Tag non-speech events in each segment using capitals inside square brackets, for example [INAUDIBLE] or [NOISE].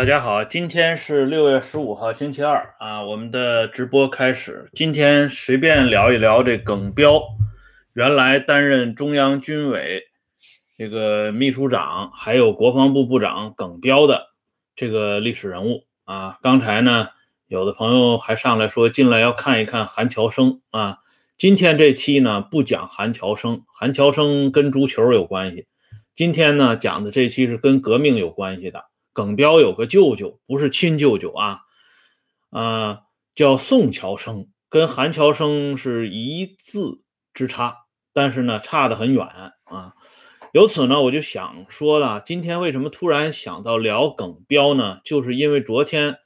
大家好，今天是六月十五号，星期二啊，我们的直播开始。今天随便聊一聊这耿彪，原来担任中央军委这个秘书长，还有国防部部长耿彪的这个历史人物啊。刚才呢，有的朋友还上来说进来要看一看韩乔生啊。今天这期呢不讲韩乔生，韩乔生跟足球有关系。今天呢讲的这期是跟革命有关系的。耿彪有个舅舅，不是亲舅舅啊，啊，叫宋乔生，跟韩乔生是一字之差，但是呢，差得很远啊。由此呢，我就想说了，今天为什么突然想到聊耿彪呢？就是因为昨天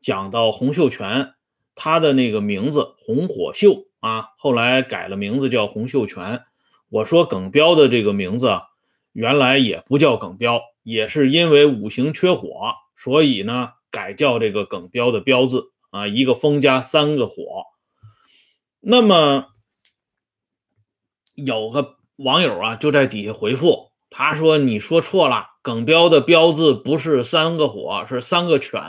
讲到洪秀全，他的那个名字洪火秀啊，后来改了名字叫洪秀全。我说耿彪的这个名字原来也不叫耿彪。也是因为五行缺火，所以呢改叫这个耿彪的彪字啊，一个风加三个火。那么有个网友啊就在底下回复，他说：“你说错了，耿彪的彪字不是三个火，是三个犬。”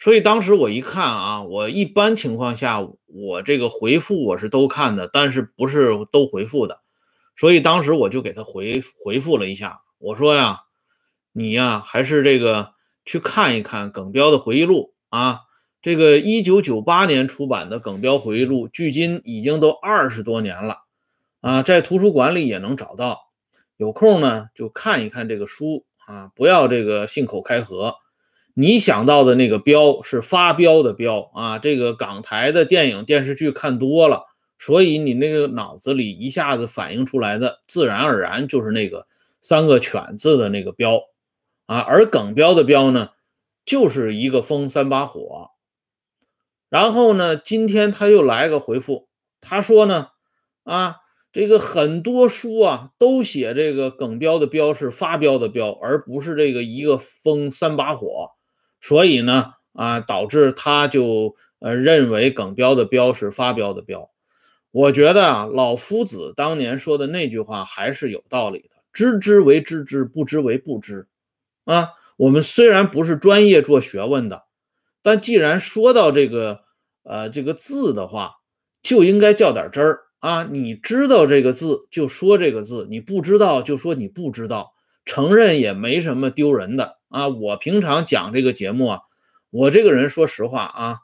所以当时我一看啊，我一般情况下我这个回复我是都看的，但是不是都回复的，所以当时我就给他回回复了一下。我说呀，你呀还是这个去看一看耿彪的回忆录啊。这个一九九八年出版的耿彪回忆录，距今已经都二十多年了啊，在图书馆里也能找到。有空呢就看一看这个书啊，不要这个信口开河。你想到的那个彪是发飙的彪啊，这个港台的电影电视剧看多了，所以你那个脑子里一下子反映出来的，自然而然就是那个。三个犬字的那个标啊，而耿彪的彪呢，就是一个风三把火。然后呢，今天他又来个回复，他说呢，啊，这个很多书啊都写这个耿彪的彪是发飙的彪，而不是这个一个风三把火，所以呢，啊，导致他就呃认为耿彪的彪是发飙的彪。我觉得啊，老夫子当年说的那句话还是有道理的。知之为知之，不知为不知，啊，我们虽然不是专业做学问的，但既然说到这个，呃，这个字的话，就应该较点真儿啊。你知道这个字就说这个字，你不知道就说你不知道，承认也没什么丢人的啊。我平常讲这个节目啊，我这个人说实话啊，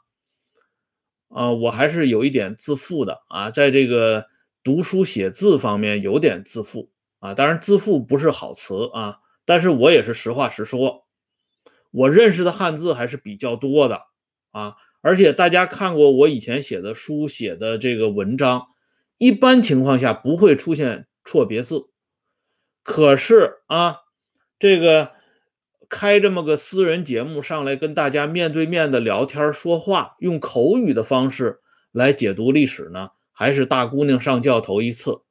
啊，我还是有一点自负的啊，在这个读书写字方面有点自负。啊，当然自负不是好词啊，但是我也是实话实说，我认识的汉字还是比较多的啊，而且大家看过我以前写的书写的这个文章，一般情况下不会出现错别字，可是啊，这个开这么个私人节目上来跟大家面对面的聊天说话，用口语的方式来解读历史呢，还是大姑娘上轿头一次。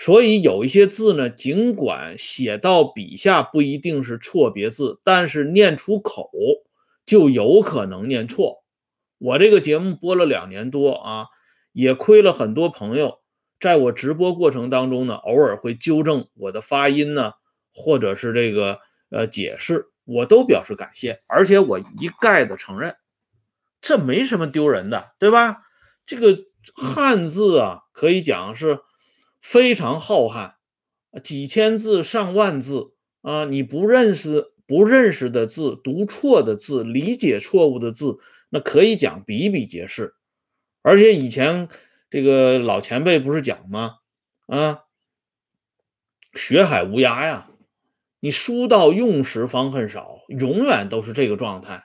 所以有一些字呢，尽管写到笔下不一定是错别字，但是念出口就有可能念错。我这个节目播了两年多啊，也亏了很多朋友，在我直播过程当中呢，偶尔会纠正我的发音呢，或者是这个呃解释，我都表示感谢，而且我一概的承认，这没什么丢人的，对吧？这个汉字啊，可以讲是。非常浩瀚，几千字、上万字啊！你不认识、不认识的字、读错的字、理解错误的字，那可以讲比比皆是。而且以前这个老前辈不是讲吗？啊，学海无涯呀！你书到用时方恨少，永远都是这个状态。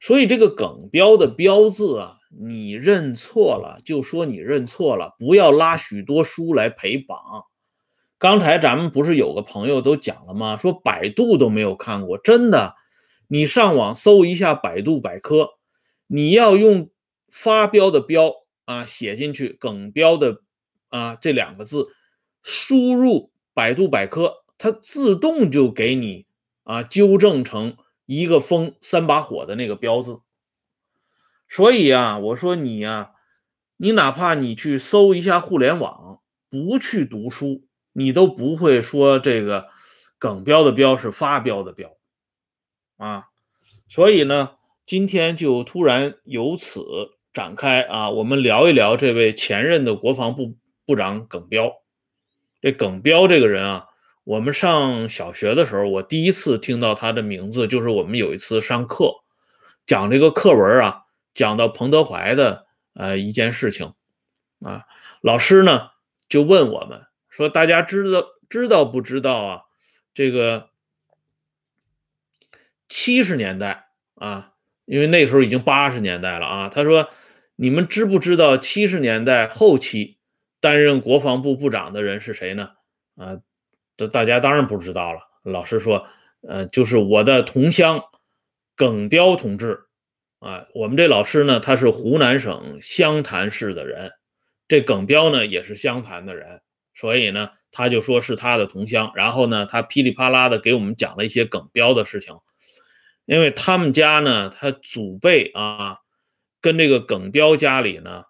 所以这个耿彪的标字啊。你认错了就说你认错了，不要拉许多书来陪榜。刚才咱们不是有个朋友都讲了吗？说百度都没有看过，真的。你上网搜一下百度百科，你要用发飙的飙啊写进去，耿彪的啊这两个字，输入百度百科，它自动就给你啊纠正成一个风三把火的那个彪字。所以啊，我说你呀，你哪怕你去搜一下互联网，不去读书，你都不会说这个耿彪的彪是发飙的彪啊。所以呢，今天就突然由此展开啊，我们聊一聊这位前任的国防部部长耿彪。这耿彪这个人啊，我们上小学的时候，我第一次听到他的名字，就是我们有一次上课讲这个课文啊，讲到彭德怀的呃一件事情啊，老师呢就问我们说，大家知道知道不知道啊？这个七十年代啊，因为那时候已经八十年代了啊。他说：“你们知不知道七十年代后期担任国防部部长的人是谁呢？”啊，这大家当然不知道了。老师说：“呃，就是我的同乡耿彪同志啊。我们这老师呢，他是湖南省湘潭市的人，这耿彪呢也是湘潭的人，所以呢。”他就说是他的同乡，然后呢，他噼里啪啦的给我们讲了一些耿彪的事情，因为他们家呢，他祖辈啊，跟这个耿彪家里呢，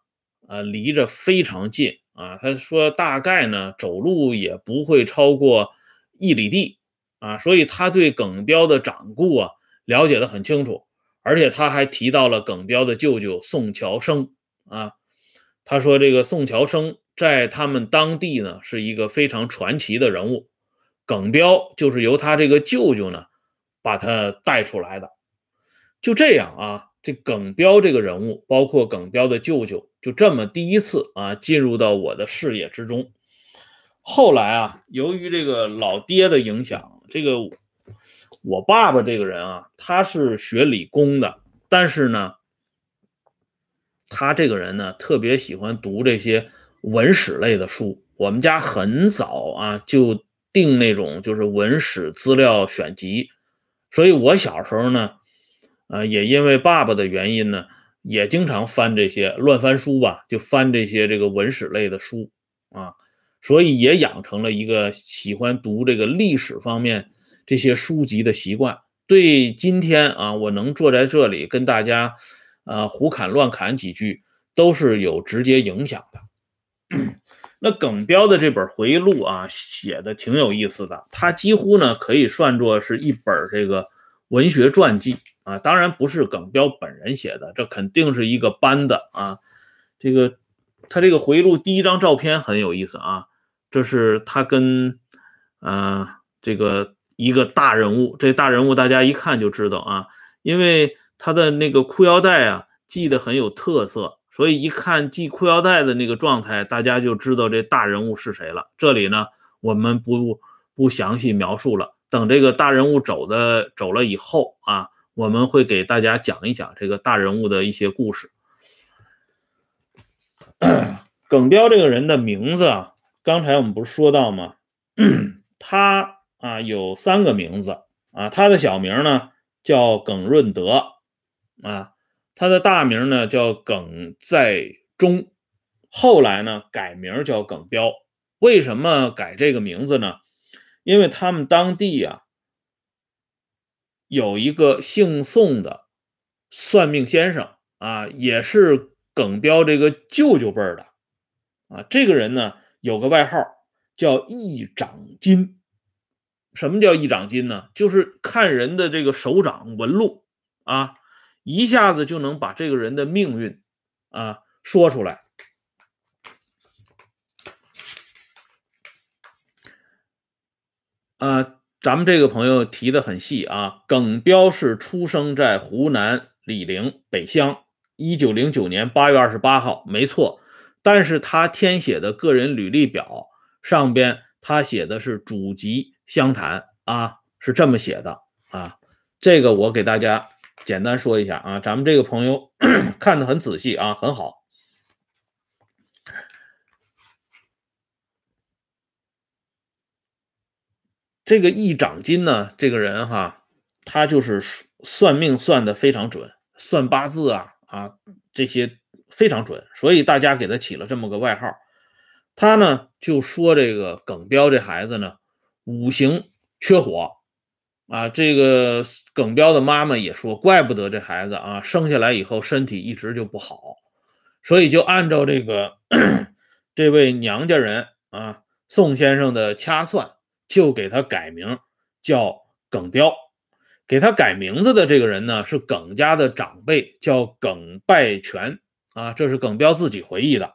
呃，离着非常近啊。他说大概呢，走路也不会超过一里地啊，所以他对耿彪的掌故啊了解的很清楚，而且他还提到了耿彪的舅舅宋乔生啊，他说这个宋乔生。在他们当地呢，是一个非常传奇的人物。耿彪就是由他这个舅舅呢，把他带出来的。就这样啊，这耿彪这个人物，包括耿彪的舅舅，就这么第一次啊进入到我的视野之中。后来啊，由于这个老爹的影响，这个我爸爸这个人啊，他是学理工的，但是呢，他这个人呢，特别喜欢读这些。文史类的书，我们家很早啊就订那种就是文史资料选集，所以我小时候呢，呃，也因为爸爸的原因呢，也经常翻这些乱翻书吧，就翻这些这个文史类的书啊，所以也养成了一个喜欢读这个历史方面这些书籍的习惯。对今天啊，我能坐在这里跟大家啊胡侃乱侃几句，都是有直接影响的。那耿彪的这本回忆录啊，写的挺有意思的。他几乎呢可以算作是一本这个文学传记啊。当然不是耿彪本人写的，这肯定是一个班的啊。这个他这个回忆录第一张照片很有意思啊，这是他跟呃这个一个大人物，这大人物大家一看就知道啊，因为他的那个裤腰带啊系得很有特色。所以一看系裤腰带的那个状态，大家就知道这大人物是谁了。这里呢，我们不不详细描述了。等这个大人物走的走了以后啊，我们会给大家讲一讲这个大人物的一些故事。[COUGHS] 耿彪这个人的名字啊，刚才我们不是说到吗？[COUGHS] 他啊有三个名字啊，他的小名呢叫耿润德啊。他的大名呢叫耿在中，后来呢改名叫耿彪。为什么改这个名字呢？因为他们当地啊有一个姓宋的算命先生啊，也是耿彪这个舅舅辈的啊。这个人呢有个外号叫一掌金。什么叫一掌金呢？就是看人的这个手掌纹路啊。一下子就能把这个人的命运啊说出来。啊，咱们这个朋友提的很细啊。耿彪是出生在湖南醴陵北乡，一九零九年八月二十八号，没错。但是他填写的个人履历表上边，他写的是祖籍湘潭啊，是这么写的啊。这个我给大家。简单说一下啊，咱们这个朋友 [CLEARS THROAT] 看的很仔细啊，很好。这个易长金呢，这个人哈，他就是算命算的非常准，算八字啊啊这些非常准，所以大家给他起了这么个外号。他呢就说这个耿彪这孩子呢，五行缺火。啊，这个耿彪的妈妈也说，怪不得这孩子啊，生下来以后身体一直就不好，所以就按照这个 [CLEARS THROAT] 这位娘家人啊宋先生的掐算，就给他改名叫耿彪。给他改名字的这个人呢，是耿家的长辈，叫耿拜全啊，这是耿彪自己回忆的。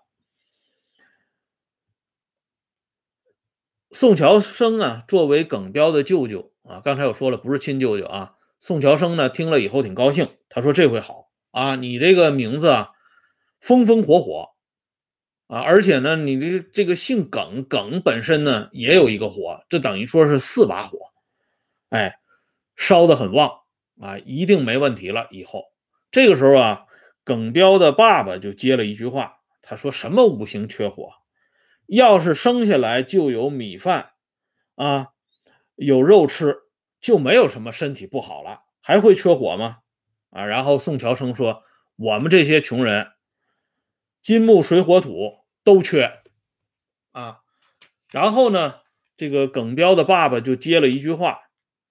宋乔生啊，作为耿彪的舅舅啊，刚才我说了不是亲舅舅啊。宋乔生呢听了以后挺高兴，他说：“这回好啊，你这个名字啊，风风火火啊，而且呢，你这这个姓耿，耿本身呢也有一个火，这等于说是四把火，哎，烧得很旺啊，一定没问题了。以后这个时候啊，耿彪的爸爸就接了一句话，他说：什么五行缺火？”要是生下来就有米饭啊，有肉吃，就没有什么身体不好了，还会缺火吗？啊，然后宋乔生说：“我们这些穷人，金木水火土都缺啊。”然后呢，这个耿彪的爸爸就接了一句话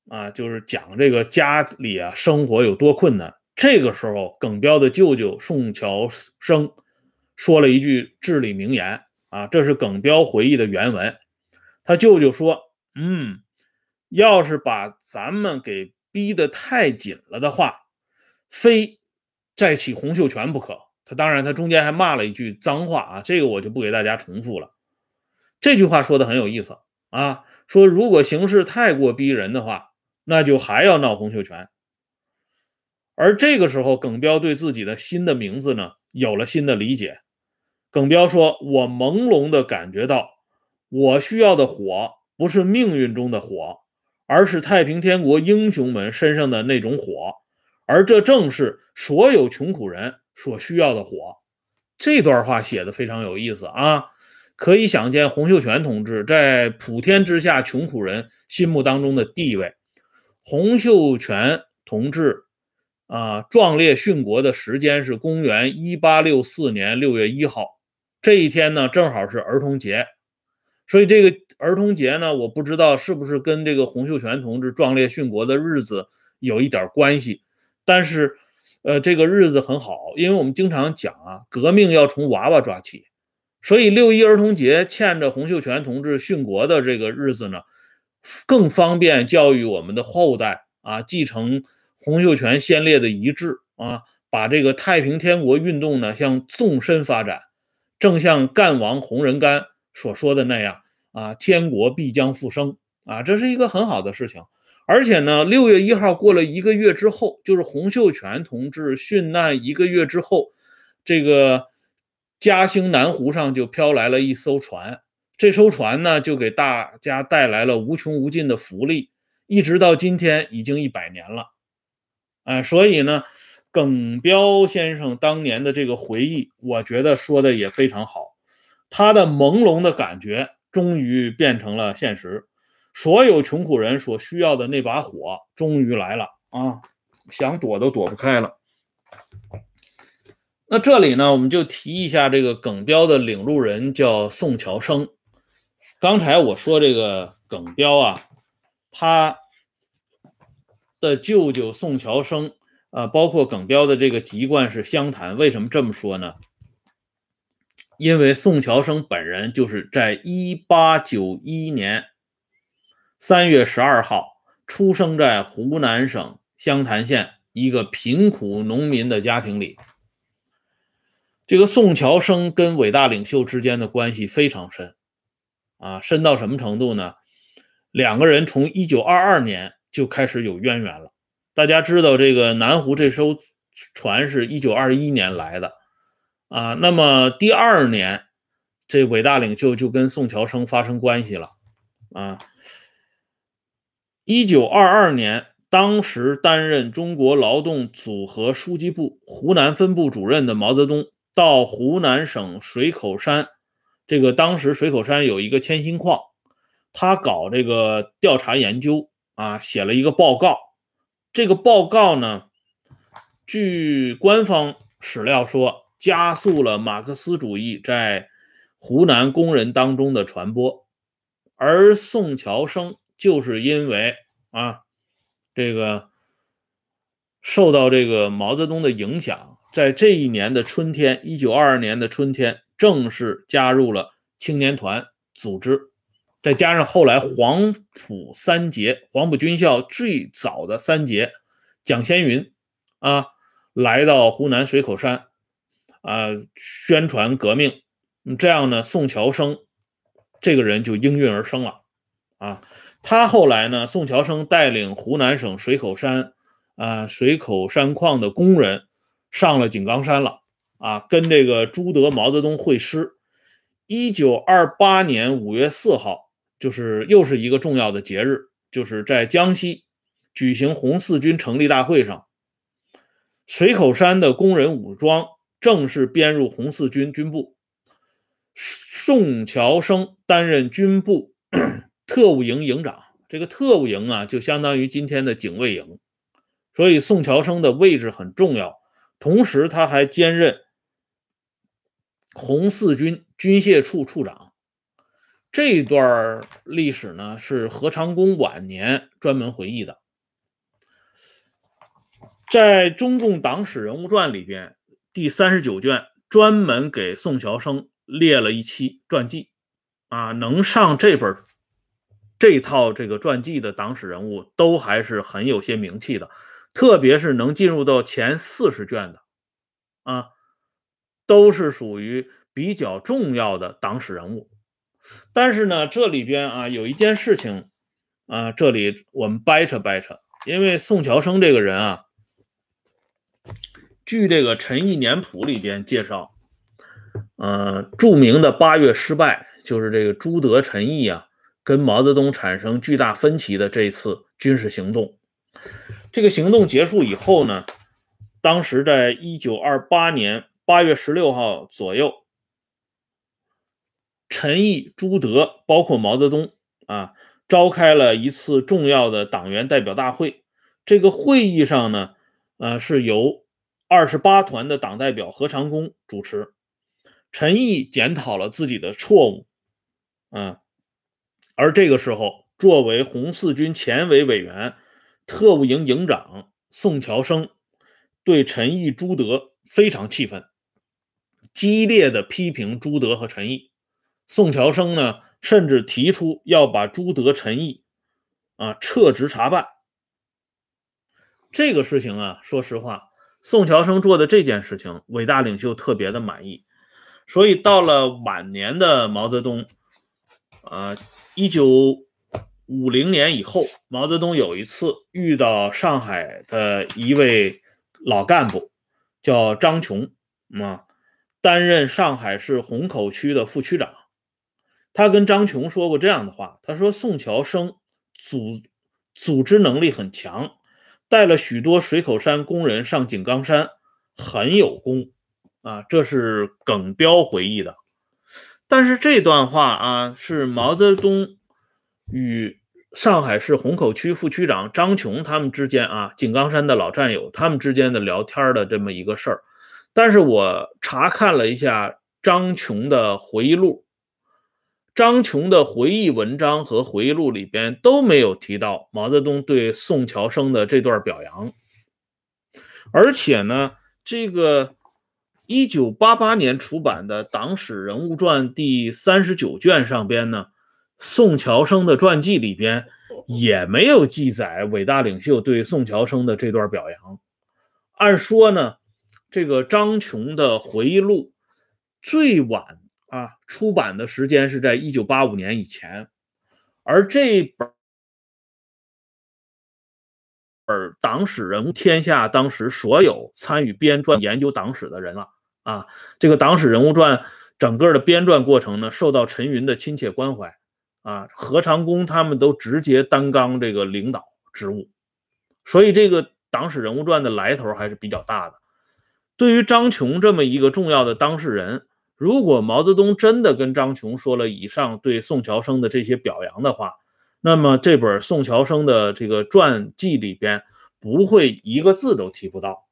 啊，就是讲这个家里啊生活有多困难。这个时候，耿彪的舅舅宋乔生说了一句至理名言。啊，这是耿彪回忆的原文。他舅舅说：“嗯，要是把咱们给逼得太紧了的话，非再起洪秀全不可。”他当然，他中间还骂了一句脏话啊，这个我就不给大家重复了。这句话说的很有意思啊，说如果形势太过逼人的话，那就还要闹洪秀全。而这个时候，耿彪对自己的新的名字呢，有了新的理解。耿彪说：“我朦胧地感觉到，我需要的火不是命运中的火，而是太平天国英雄们身上的那种火，而这正是所有穷苦人所需要的火。”这段话写的非常有意思啊！可以想见洪秀全同志在普天之下穷苦人心目当中的地位。洪秀全同志啊，壮烈殉国的时间是公元一八六四年六月一号。这一天呢，正好是儿童节，所以这个儿童节呢，我不知道是不是跟这个洪秀全同志壮烈殉国的日子有一点关系。但是，呃，这个日子很好，因为我们经常讲啊，革命要从娃娃抓起，所以六一儿童节欠着洪秀全同志殉国的这个日子呢，更方便教育我们的后代啊，继承洪秀全先烈的遗志啊，把这个太平天国运动呢向纵深发展。正像干王洪仁玕所说的那样啊，天国必将复生啊，这是一个很好的事情。而且呢，六月一号过了一个月之后，就是洪秀全同志殉难一个月之后，这个嘉兴南湖上就飘来了一艘船，这艘船呢就给大家带来了无穷无尽的福利，一直到今天已经一百年了，哎，所以呢。耿彪先生当年的这个回忆，我觉得说的也非常好。他的朦胧的感觉终于变成了现实，所有穷苦人所需要的那把火终于来了啊！想躲都躲不开了。那这里呢，我们就提一下这个耿彪的领路人叫宋乔生。刚才我说这个耿彪啊，他的舅舅宋乔生。啊，包括耿彪的这个籍贯是湘潭，为什么这么说呢？因为宋乔生本人就是在一八九一年三月十二号出生在湖南省湘潭县一个贫苦农民的家庭里。这个宋乔生跟伟大领袖之间的关系非常深，啊，深到什么程度呢？两个人从一九二二年就开始有渊源了。大家知道这个南湖这艘船是一九二一年来的啊，那么第二年，这伟大领袖就跟宋乔生发生关系了啊。一九二二年，当时担任中国劳动组合书记部湖南分部主任的毛泽东到湖南省水口山，这个当时水口山有一个铅锌矿，他搞这个调查研究啊，写了一个报告。这个报告呢，据官方史料说，加速了马克思主义在湖南工人当中的传播。而宋乔生就是因为啊，这个受到这个毛泽东的影响，在这一年的春天，一九二二年的春天，正式加入了青年团组织。再加上后来黄埔三杰，黄埔军校最早的三杰蒋先云啊，来到湖南水口山啊，宣传革命。这样呢，宋乔生这个人就应运而生了啊。他后来呢，宋乔生带领湖南省水口山啊水口山矿的工人上了井冈山了啊，跟这个朱德、毛泽东会师。一九二八年五月四号，就是又是一个重要的节日，就是在江西举行红四军成立大会上，水口山的工人武装正式编入红四军军部。宋乔生担任军部 [CLEARS THROAT] 特务营营长，这个特务营啊，就相当于今天的警卫营，所以宋乔生的位置很重要。同时，他还兼任。红四军军械处处长，这段历史呢是何长工晚年专门回忆的，在中共党史人物传里边第三十九卷专门给宋乔生列了一期传记，啊，能上这本这套这个传记的党史人物都还是很有些名气的，特别是能进入到前四十卷的，啊。都是属于比较重要的党史人物，但是呢，这里边啊有一件事情啊，这里我们掰扯掰扯，因为宋乔生这个人啊，据这个《陈毅年谱》里边介绍，呃，著名的八月失败，就是这个朱德、陈毅啊跟毛泽东产生巨大分歧的这一次军事行动。这个行动结束以后呢，当时在一九二八年。八月十六号左右，陈毅、朱德，包括毛泽东啊，召开了一次重要的党员代表大会。这个会议上呢，呃，是由二十八团的党代表何长工主持。陈毅检讨了自己的错误，嗯，而这个时候，作为红四军前委委员、特务营营长宋乔生，对陈毅、朱德非常气愤。激烈的批评朱德和陈毅，宋乔生呢，甚至提出要把朱德、陈毅啊撤职查办。这个事情啊，说实话，宋乔生做的这件事情，伟大领袖特别的满意。所以到了晚年的毛泽东，啊，一九五零年以后，毛泽东有一次遇到上海的一位老干部，叫张琼，啊。担任上海市虹口区的副区长，他跟张琼说过这样的话：“他说宋乔生组组织能力很强，带了许多水口山工人上井冈山，很有功啊。”这是耿彪回忆的。但是这段话啊，是毛泽东与上海市虹口区副区长张琼他们之间啊，井冈山的老战友他们之间的聊天的这么一个事儿。但是我查看了一下张琼的回忆录，张琼的回忆文章和回忆录里边都没有提到毛泽东对宋乔生的这段表扬，而且呢，这个一九八八年出版的《党史人物传》第三十九卷上边呢，宋乔生的传记里边也没有记载伟大领袖对宋乔生的这段表扬，按说呢。这个张琼的回忆录最晚啊出版的时间是在一九八五年以前，而这本《党史人物天下》当时所有参与编撰研究党史的人了啊，这个《党史人物传》整个的编撰过程呢，受到陈云的亲切关怀啊，何长工他们都直接担纲这个领导职务，所以这个《党史人物传》的来头还是比较大的。对于张琼这么一个重要的当事人，如果毛泽东真的跟张琼说了以上对宋乔生的这些表扬的话，那么这本宋乔生的这个传记里边不会一个字都提不到，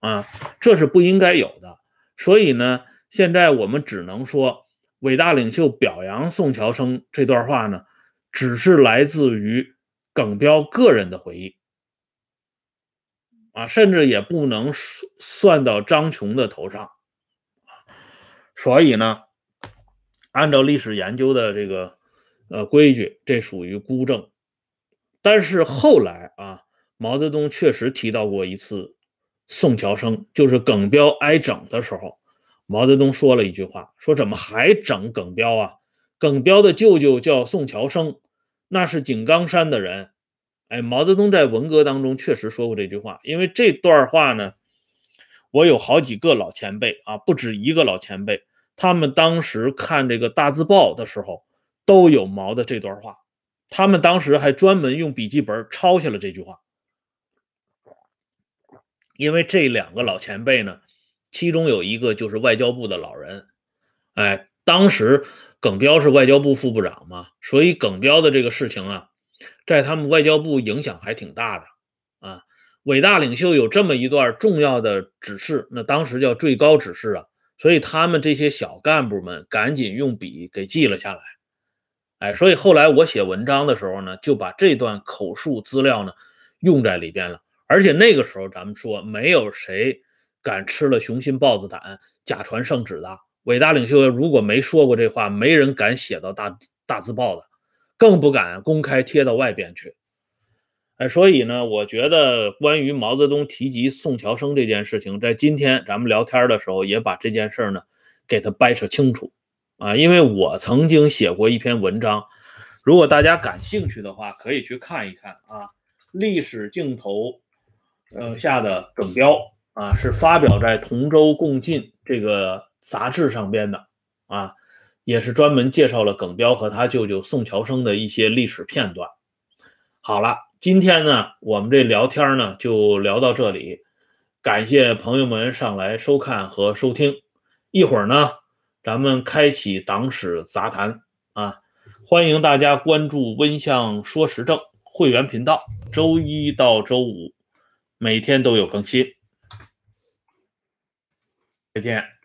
啊，这是不应该有的。所以呢，现在我们只能说，伟大领袖表扬宋乔生这段话呢，只是来自于耿彪个人的回忆。啊，甚至也不能算算到张琼的头上，所以呢，按照历史研究的这个呃规矩，这属于孤证。但是后来啊，毛泽东确实提到过一次宋乔生，就是耿彪挨整的时候，毛泽东说了一句话，说怎么还整耿彪啊？耿彪的舅舅叫宋乔生，那是井冈山的人。哎，毛泽东在文革当中确实说过这句话，因为这段话呢，我有好几个老前辈啊，不止一个老前辈，他们当时看这个大字报的时候，都有毛的这段话。他们当时还专门用笔记本抄下了这句话，因为这两个老前辈呢，其中有一个就是外交部的老人，哎，当时耿彪是外交部副部长嘛，所以耿彪的这个事情啊，在他们外交部影响还挺大的。伟大领袖有这么一段重要的指示，那当时叫最高指示啊，所以他们这些小干部们赶紧用笔给记了下来。哎，所以后来我写文章的时候呢，就把这段口述资料呢用在里边了。而且那个时候咱们说，没有谁敢吃了雄心豹子胆，假传圣旨的。伟大领袖如果没说过这话，没人敢写到大大字报的，更不敢公开贴到外边去。哎，所以呢，我觉得关于毛泽东提及宋乔生这件事情，在今天咱们聊天的时候，也把这件事呢给他掰扯清楚。啊，因为我曾经写过一篇文章，如果大家感兴趣的话，可以去看一看啊。历史镜头，呃下的耿彪啊，是发表在《同舟共进》这个杂志上边的啊，也是专门介绍了耿彪和他舅舅宋乔生的一些历史片段。好了，今天呢，我们这聊天呢就聊到这里，感谢朋友们上来收看和收听，一会儿呢。咱们开启党史杂谈啊，欢迎大家关注温相说时政会员频道，周一到周五每天都有更新。再见。